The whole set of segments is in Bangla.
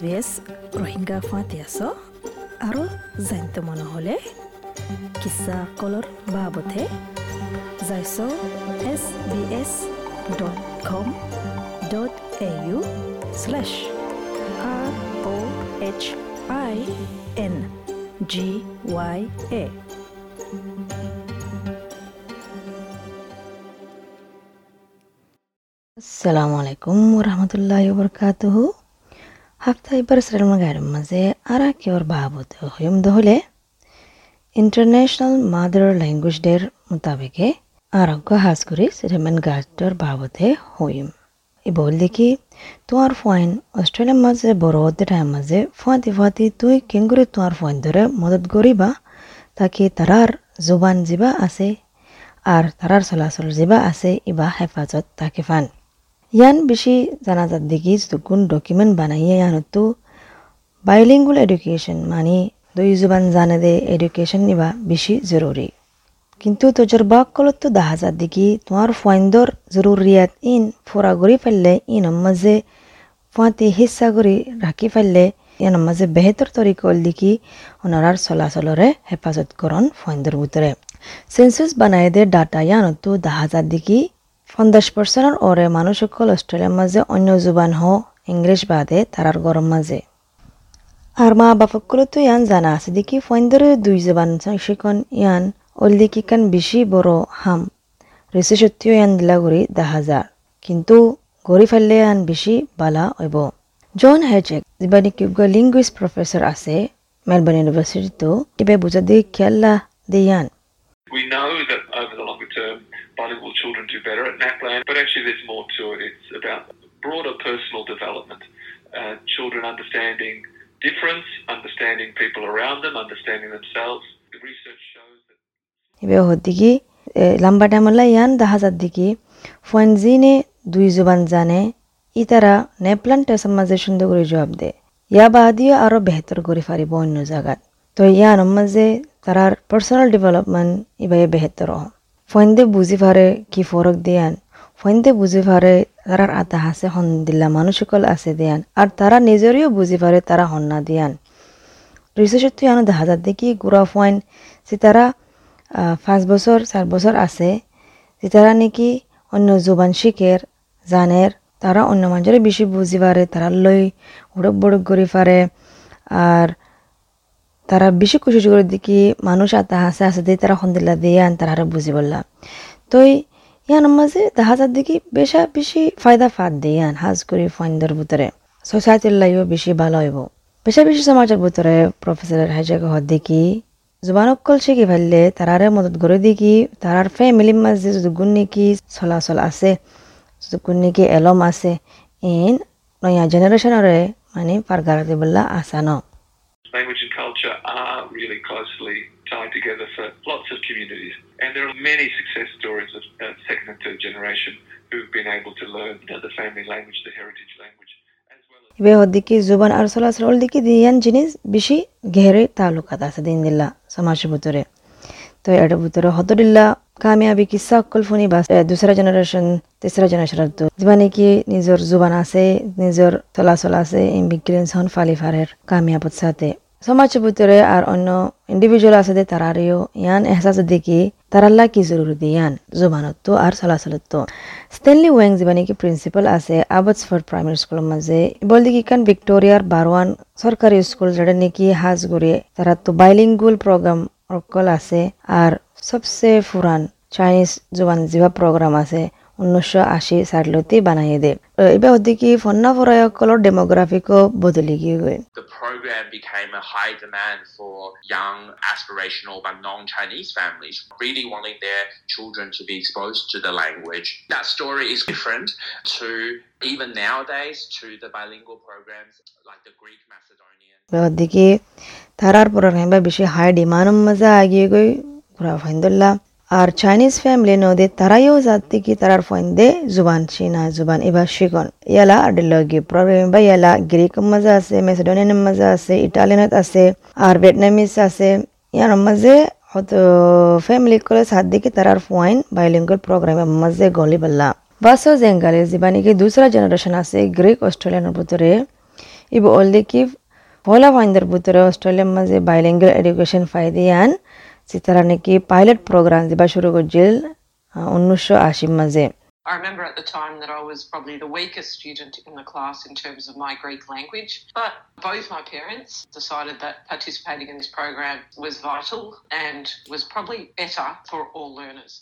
এছ ৰোহিংগা ফাঁতি আছ আৰু জানিত মনে হ'লে কিছা কলৰ বাবতে যাইছ S B S dot com dot A U slash R O' H I N G Y A আসসালামু আলাইকুম ওরহামতুল্লাহ বরকাতুহ হাফতা ইবার সালাম গাড়ির মাঝে আর কেওর ভাবত হইম দহলে ইন্টারন্যাশনাল মাদার ল্যাঙ্গুয়েজ ডের মোতাবেকে আরোগ্য হাজ করি রেমেন গাছডর বাবতে হইম ই বল দেখি তোমার ফয়েন অস্ট্রেলিয়ার মাঝে বড় টাইম মাঝে ফুয়াতি ফুয়াতি তুই কেঙ্গুরি তোমার ফয়েন ধরে মদত করিবা তাকে তারার জুবান যিবা আছে আর তারার চলাচল যিবা আছে ইবা হেফাজত তাকে ফান ইয়ান বেশি জানাজার দিকে যতগুণ ডকুমেন্ট বানাইয়ে ইয়ানতো বাইলিঙ্গুল এডুকেশন মানে দুই জুবান জানে দে এডুকেশন নিবা বেশি জরুরি। কিন্তু তজরবা কলত দেখা যার দিকে তোমার ফাইন্দর জরুরিয়াত ইন ফোরা গড়ি ফেললে ইন মাঝে ফাঁতি হিস্সা করে রাখি ফেললে ইয়ান মাঝে বেহতর তরিকল দিকে ওনারার চলাচলরে হেফাজত করন ফাইন্দর ভিতরে। সেন্সাস বানাই দে ডাটা ইয়ানতো দেখা যার দিকে পঞ্চাশ পার্সেন্টের ওরে মানুষ সকল অস্ট্রেলিয়ার মাঝে অন্য জুবান হ ইংলিশ বাদে তারার গরম মাঝে। আর মা বাপকগুলো তো ইয়ান জানা আছে দেখি ফইন্দরে দুই জবান শিকন ইয়ান ওল দেখি কান বেশি বড় হাম। রেসে সত্যিও ইয়ান দিলা করি দেখা যার কিন্তু গড়ি ফেললে ইয়ান বেশি বালা হইব। জন হেজেক যিবা নেকি লিঙ্গুইজ প্রফেসর আছে মেলবোর্ন ইউনিভার্সিটিতো এবার বুঝা দিয়ে খেয়াল্লা দিয়ান We know that over the longer term, bilingual children do better at NAPLAN, but actually there's more to it. It's about broader personal development, uh, children understanding difference, understanding people around them, understanding themselves. The research shows that এবার হদ্দিকি লম্বা টাইমলা ইয়ান দেখা যার দিকে ফয়েনজিনে দুই জুবান জানে ই তারা নেপ্লান টেসম মাঝে সুন্দর করে জবাব দে ইয়া বাদিও আরও বেহতর করে পারিব অন্য জায়গাত তো ইয়ান মাঝে তারার পার্সোনাল ডেভেলপমেন্ট ইবাই বেহতর ফয়েন্দে বুঝি পারে কি ফরক দিয়ান? ফয়েন্দে বুঝি পারে তারার আতা হাসে হন দিল্লা মানুষকল আছে দিয়ান। আর তারা নিজেরও বুঝি পারে তারা হন্না দিয়ান। রিসার্চত আনো দেখা যার দেখি গুড়া ফয়েন যে তারা পাঁচ বছর, চার বছর আছে, যে তারা নাকি অন্য জোবান শিখের, জানের, তারা অন্য মানুষের বেশি বুঝি পারে তারা লই উড়ক বড়ক করে পারে। আর তারা বেশি খুশি করে দেখি মানুষ আতা হাসে হাসে দিয়ে তারা সন্দিল্লা দিয়ে আন, তারা বুঝি বললা। তো ইয়ান দেখা যার দেখি বেশা বেশি ফায়দা ফাঁদ দিয়ে আন, হাজ করি ফাইন্দর ভিতরে। সোসাইটির লাইও বেশি ভালো হইব। বেশা বেশি সমাজের ভিতরে প্রফেসরের হাইজাকে হদ দেখি। জবানকল শিখি ফেললে তারারে মদত করে দেখি। তারার ফ্যামিলির মাঝে যতগুণ নাকি চলাচল আছে যতগুণ নাকি এলম আছে ইন নয়া জেনারেশনরে মানে পারগারাতে বললা আসা ন language and culture are really closely tied together for lots of communities. And there are many success stories of uh, second and third generation who've been able to learn you know, the family language, the heritage language, as well as ইবে হদ্দিকি জুবান আর চলাচল ওল দিকে দিয়ান জিনিস বেশি গেহরে তালুকাত আছে দিন দিল্লা সমাজের ভিতরে তো এটার ভিতরে হতদিল্লা কামিয়াবি অকল ফুনি বা দুসরা জেনারেশন তেসরা জেনারেশন তো। যিবা নাকি নিজের জুবান আছে নিজের চলাচল আছে ইমিগ্রেন্স হন ফালিফারের কামিয়াবত সাথে সমাজ ভিতরে আর অন্য ইন্ডিভিজুয়াল আছে যে তারারেও ইয়ান এহসাস দেখি তারাল্লা কি জরুরি দিয়ান জুবানত আর চলাচলত তো স্টেনলি ওয়েং যিবা নাকি প্রিন্সিপাল আছে আবৎসফোর্ড প্রাইমারি স্কুলের মাঝে বল দেখি কান ভিক্টোরিয়ার বারোয়ান সরকারি স্কুল যেটা নাকি হাজ করে তারা তো বাইলিঙ্গুয়াল প্রোগ্রাম অকল আছে। আর সবচেয়ে পুরান চাইনিজ জোবান যিবা প্রোগ্রাম আছে উনিশশো আশি সালতে বানাই দে এবার ওদিকে ফন্না ফরায়কলর ডেমোগ্রাফিকও বদলি গিয়ে গই the program became a high demand for young aspirational but non-Chinese families really wanting their children to be exposed to the language. That story is different to even nowadays to the bilingual programs like the Greek Macedonian. ওদিকে তারার প্রোগ্রাম বেশি হাই ডিমান্ড মজা আগিয়ে গই ঘুরা ফাইন্দুল্লাহ আর চাইনিজ ফ্যামিলি নদে তারাইও যাতে কি তারার ফাইন্দে জুবান, চীনা জুবান, এবার শিকন ইয়ালা আডিলগি প্রোগ্রাম বা ইয়ালা, গ্রিক মজা আছে, মেসিডোনিয়ান মজা আছে ইটালিয়ানত আছে, আর ভিয়েতনামিজ আছে। ইয়ার মাঝে হয়তো ফ্যামিলি করে সাত দিকে তারার ফাইন বাইলিঙ্গুয়াল প্রোগ্রামের মাঝে গলি বললা। বাসো জেঙ্গালে যিবা নাকি দুসরা জেনারেশন আছে, গ্রিক অস্ট্রেলিয়ানের ভিতরে। ইব অলদি কি পয়লা ফাইন্দার ভিতরে, অস্ট্রেলিয়ার মাঝে বাইলিঙ্গাল এডুকেশন ফাই পাইলট প্রোগ্রাম দিবা শুরু করছিল উনিশশো আশির মাঝে I remember at the time that I was probably the weakest student in the class in terms of my Greek language, but both my parents decided that participating in this program was vital and was probably better for all learners.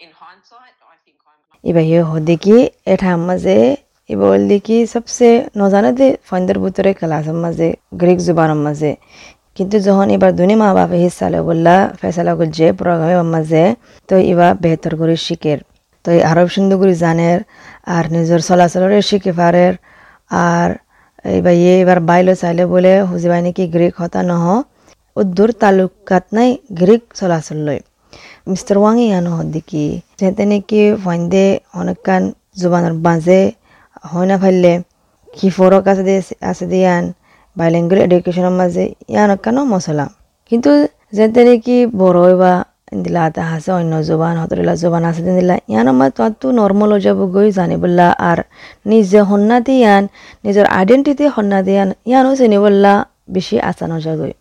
In hindsight, I think I'm. ইবা ইয়ে হদি কি এটা মাঝে ইবা বলদি কি সবসে নজানে দে ফাইন্দার ভিতরে ক্লাসের মাঝে গ্রিক জুবানের মাঝে কিন্তু যখন এবার দুনি মা বাপে হিসালে বললা ফেসলা করছে প্রোগ্রামের মাঝে, তো ইবা বেহতর করে শিখের। তো এই আরব সিন্ধুগুড়ি জানের, আর নিজের চলাচলের শিখে পারের, আর এইবার ইয়ে এবার বাইলে চাইলে বলে হুজিবাই নাকি গ্রিক হতা নহ উদ্দুর তালুকাত নাই গ্রিক চলাচল লয়। মিস্টার ওয়াং ইয়ানো হদ্দিকি যেতে নাকি ফাইন্দে অনেকখান জুবানের বাজে হয় না ফাইলে, কি ফরক আছে দে, আছে দিয়ান? বাইলেঙ্গুল এডুকেশনের মাঝে ইয়ান অনেকখানো মশলা কিন্তু যেতে নাকি বড় বা দিলা আতা আছে অন্য জবান, হতরিলা জবান আছে দিলা ইয়ান আমার তো নর্মাল হয়ে যাব গই জানিবলা আর নিজে হন্না দিয়ান নিজের আইডেন্টিটি হন্না দিয়ান ইয়ানো চিনিবলা বেশি আসান হয়ে যায়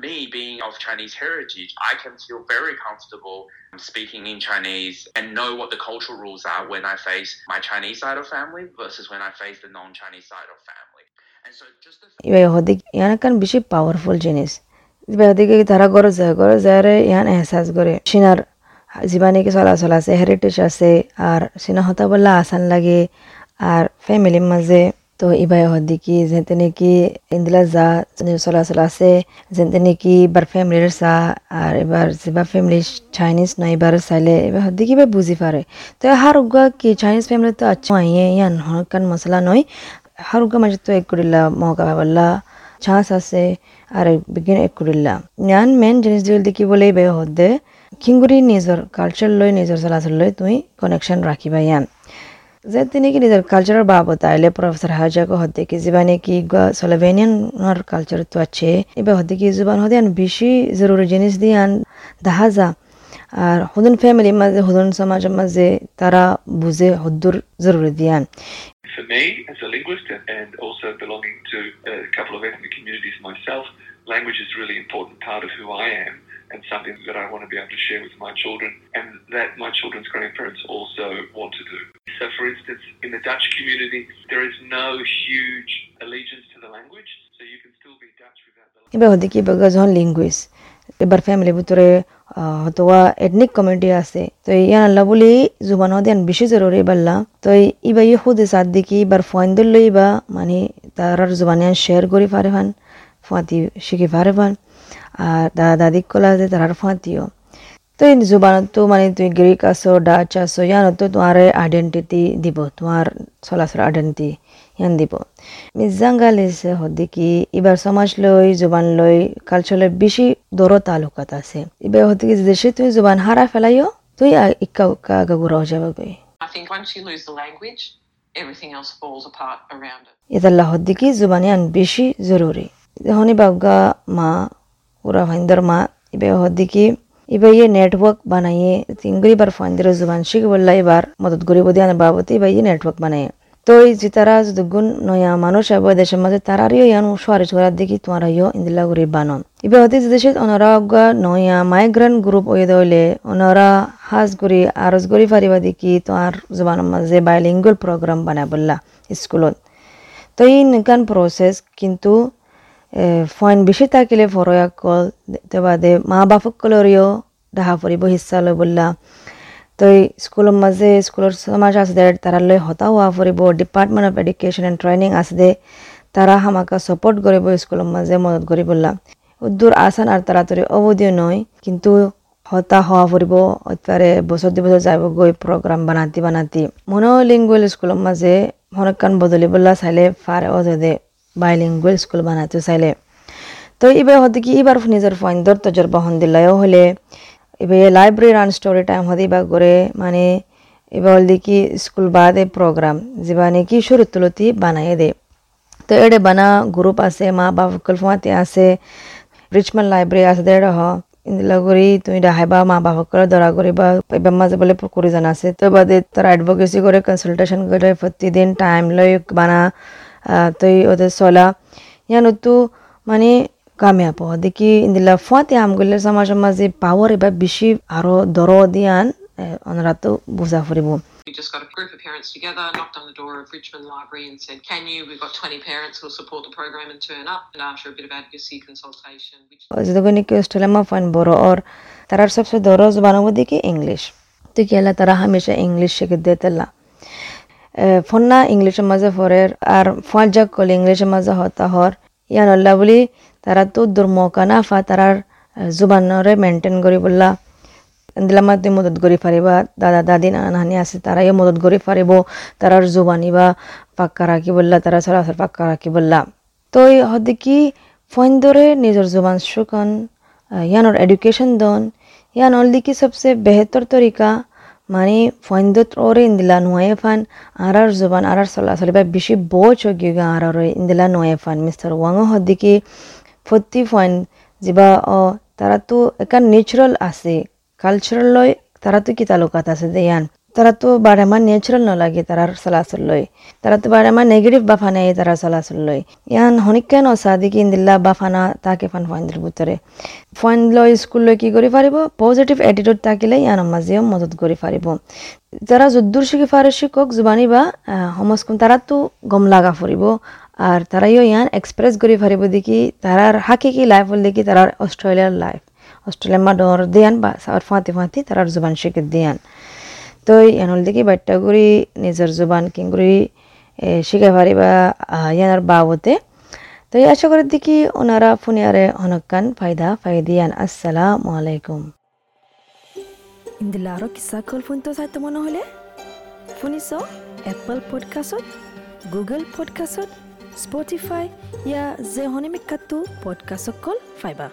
Powerful me being of Chinese heritage, I can feel very comfortable speaking in Chinese and know what the cultural rules are when I face my Chinese side of family versus when I face the non-Chinese side of family. And so just the ইবা হদিক ইয়ান কান বেশি পাওয়ারফুল জিনিস ইবা হদিকে তারা গরজ যায় গরজ যায় ইয়ান এহসাস করে সিনার জীবানে কি চলাচল আছে হেরিটেজ আছে আর সিনা হতা আসান লাগে আর ফ্যামিলির মাঝে তো ইবাই হদিকি যেতে নাকি ইন্দিলা যা চলাচল আছে যেতে নাকি এবার ফ্যামিলির চা আর এবার যেবা ফ্যামিলি চাইনিজ নয় এবার চাইলে এবার হদিকি এবার বুঝি পারে। তো হার উগা কি চাইনিজ ফ্যামিলি তো আচ্ছা আইয়ে ইয়ান হনকান মশলা নয়। হার উগা মাঝে তো এক করিলা মহকা বললা চান্স আছে, আর বিজ্ঞান এক করিলা ইয়ান মেন জিনিস দিল দেখি বলে বে হদে খিংগুড়ি নিজের কালচার লই, নিজের চলাচল লই তুমি কানেকশন রাখিবা ইয়ান। যে তিনি কি নিজের কালচারের বাবদ আইলে প্রফেসর হাজাকে হতে কি জীবানে কি স্লোভেনিয়ান কালচার তো আছে এবার হতে কি জুবান হতে আন বেশি জরুরি জিনিস দিয়ে আন দেখা যা আর হুদুন ফ্যামিলির মাঝে হুদুন সমাজের মাঝে তারা বুঝে হদ্দুর জরুরি দিয়ান For me, as a linguist and, and also belonging to a couple of ethnic communities myself, language is a really important part of who I am and something that I want to be able to share with my children and that my children's grandparents also want to do. So, for instance, in the Dutch community, there is no huge allegiance to the language, so you can still be Dutch without the language. হতে এবার ফ্যামিলির ভিতরে হয়তো এথনিক কমিউনিটি আছে তো ইয়ান আল্লাহ বলি জুবান হতে বেশি জরুরি বাল্লা তো ইবা ই খুদে সাত দিকে এবার ফয়েন্দুল লই বা মানে তার জুবান শেয়ার করি পারে ফান ফাঁতি শিখি পারে ফান আর দাদা দাদিক কলা যে তার ফাঁতিও তো এই জুবানত তো মানে তুই গ্রিক আছো ডাচ আছো ইয়ানত তো তোমার আইডেন্টিটি দিব তোমার চলাচল আইডেন্টিটি ইয়ান দিব। মিজাঙ্গালিছে হদিকি এবার সমাজ লই জুবান লই কালচার লই বেশি দর তালুকাত আছে। এবার হদিকি দেশে তুই জুবান হারা ফেলাইও তুই ইক্কা উক্কা আগা গুড়া হয়ে যাবে it. ইতাল্লাহ হদিকি জুবানি আন বেশি জরুরি হনি বাগা মা পুরা ভাইন্দর মা ইবে হদিকি এবার ইয়ে নেটওয়ার্ক বানাইয়ে তিনগুলি বার ফান্দির জুবান শিখ বললা এবার মদত গরিব দিয়ান বাবতে এবার ইয়ে নেটওয়ার্ক বানাইয়ে তো এই যে তারা দুগুণ নয়া মানুষ আব দেশের মাঝে তারারিও ইয়ান সোয়ারি ছোড়ার দেখি তোমার ইয় ইন্দিলা গরিব বানন এবার হতে দেশে ওনারা অজ্ঞা নয়া মাইগ্রেন্ট গ্রুপ ওয়ে দইলে ওনারা হাজ গরি আরজ গরি ফারিবা দেখি তোমার জুবানের মাঝে বাইলিঙ্গুয়াল প্রোগ্রাম বানায় বললা স্কুলত তো এই নিকান প্রসেস কিন্তু বেশি থাকিলে ফরয়াকল বাদে মা বাপকলরিও ডাহা ফুৰিব হিচ্ছা লৈ বললা তো স্কুলৰ মাজে, স্কুলৰ সমাজ আছে দে তারা লৈ হতা হোৱা ফুৰিব department of education and training আছে দে তারা হামাকা সাপোর্ট কৰিব, স্কুলৰ মাজে মদত কৰি বললা উদ্দূর আসান আর তাড়াতাড়ি অবধিও নয়, কিন্তু হতা হওয়া ফুরিব অত্যারে বছর দুই বছর যাইব গই প্রোগ্রাম বানাতি বানাতি। মনোলিঙ্গুয়াল স্কুলের মাঝে হনকান বদলি বললা চাইলে ফারে অদে বাইলিঙ্গুয়াল স্কুল বানাতে চাইলে। তো এবার হতে কি এবার নিজের ফাইন্দর তজরবা হন দিলাইও হলে। এবার লাইব্রেরি রান স্টোরি টাইম হতে এবার করে মানে এবার হল কি স্কুল বাদে প্রোগ্রাম যেবা নাকি শুরু তুলতি বানাই দে। তো এডে বানা গ্রুপ আছে, মা বাপ কলফাতে আছে রিচমন্ড লাইব্রেরি আছে দেড় হ। ইন্দিলা করি তুমি ডাহাইবা মা বাপকরে ধরা করিবা এবার মাঝে বলে করে জানা আছে। তো বাদে তারা অ্যাডভোকেসি করে কনসালটেশন করে প্রতিদিন টাইম লই বানা। তই ওদের চলা ইয়ানতো মানে কামিয়াব দেখি ইন্দিলা ফুয়াতে আমগুলো সমাজ মাঝে পাওয়ার এবার বেশি আরও দর দিয়ান ওনারা তো বুঝা ফুরিব We just got a group of parents together, knocked on the door of Richmond Library and said, Can you? We've got 20 parents who'll support the program and turn up. And after a bit of advocacy consultation, which যতক্ষণ কি অস্ট্রেলিয়া ফাইন বড় और তারার সবচেয়ে দর জবান দেখি ইংলিশ তো কি তারা হামেশা ইংলিশ শিখে দিতেলা ফন্না ইংলিশের মাঝে ফরের আর ফাঁস যাক কলে ইংলিশের মাঝে হতা হর। ইয়ান অল্লা বলি, তারা তো দূর মৌকা না, ফা তারার জুবানরে মেনটেন করি বললা। দিলামা তুমি মদত কৰি পাৰিবা দাদা দাদি নানি আছে তাৰাইও মদত কৰি পাৰিব তাৰাৰ জুবানি বা পাক্কা ৰাখি বললা তাৰা চৰাচৰ পাক্কা ৰাখি বললা। তই হদে কি ফইন্দরে নিজের জুবান শুকন ইয়ানোর এডুকেশন দন। ইয়ান অলদি কি সবসে বেহতর তরিকা মানে ফইন্দত ওরে ইন্দিলা নোয়ে ফান আরার জুবান, আরার চলাচলি বা বেশি বোঝ গিয়ে আরার ইন্দিলা নোয়ে ফান মিস্টার ওয়াং হদি কি ফতি ফান যেবা অ তারা তো একা নেচারাল আছে কালচারাল লয় তারা তো কি তালুকাত আছে দেয়ান। তারা তো বাড়ামা নেচারাল নলাগে তারার চলাচল লয়। তারা তো বাড়ামা নেগেটিভ বাফানে তারা চলাচল লয়। ইয়ান হনিকেন অসাদিকি ইন্দিল্লা বাফানা তাকে ফান ফাইন্দির ভিতরে ফাইন লয় স্কুল লয় কি করে পারিব পজিটিভ এটিটিউড থাকিলে ইয়ান মাঝেও মদত করে পারিব যারা যদ্দূর শিখি পারে শিক্ষক, জুবানি বা সমাজখন তারা তো গম লাগা ফুরিব। আর তারাইও ইয়ান এক্সপ্রেস করে পারিব দেখি তারার হাকিকি লাইফ হল দেখি তারার অস্ট্রেলিয়ার লাইফ অস্ট্রেলিয়ার মা ডর দিয়ান বা ফাঁতি ফাঁতি তারার জুবান শিখে দিয়ান। তো ইয়ানল দেখি বাট্টা করি নিজের জুবান কিংগুড়ি শিখে পারিবা ইয়ানার বাবতে। তো এই আশা করি দেখি ওনারা ফুনিয়ারে অনকান ফায়দা ফাইদিয়ান। আসসালামু আলাইকুম। ইন্দিলা আরও কিসা কল ফোন তো চাইতে মনে হলে শুনিছ? এপল পডকাষ্টত গুগল পডকাষ্টত স্পটিফাই ইয়া যে হনিমিকাটো পডকাষ্টত কল ফাইবা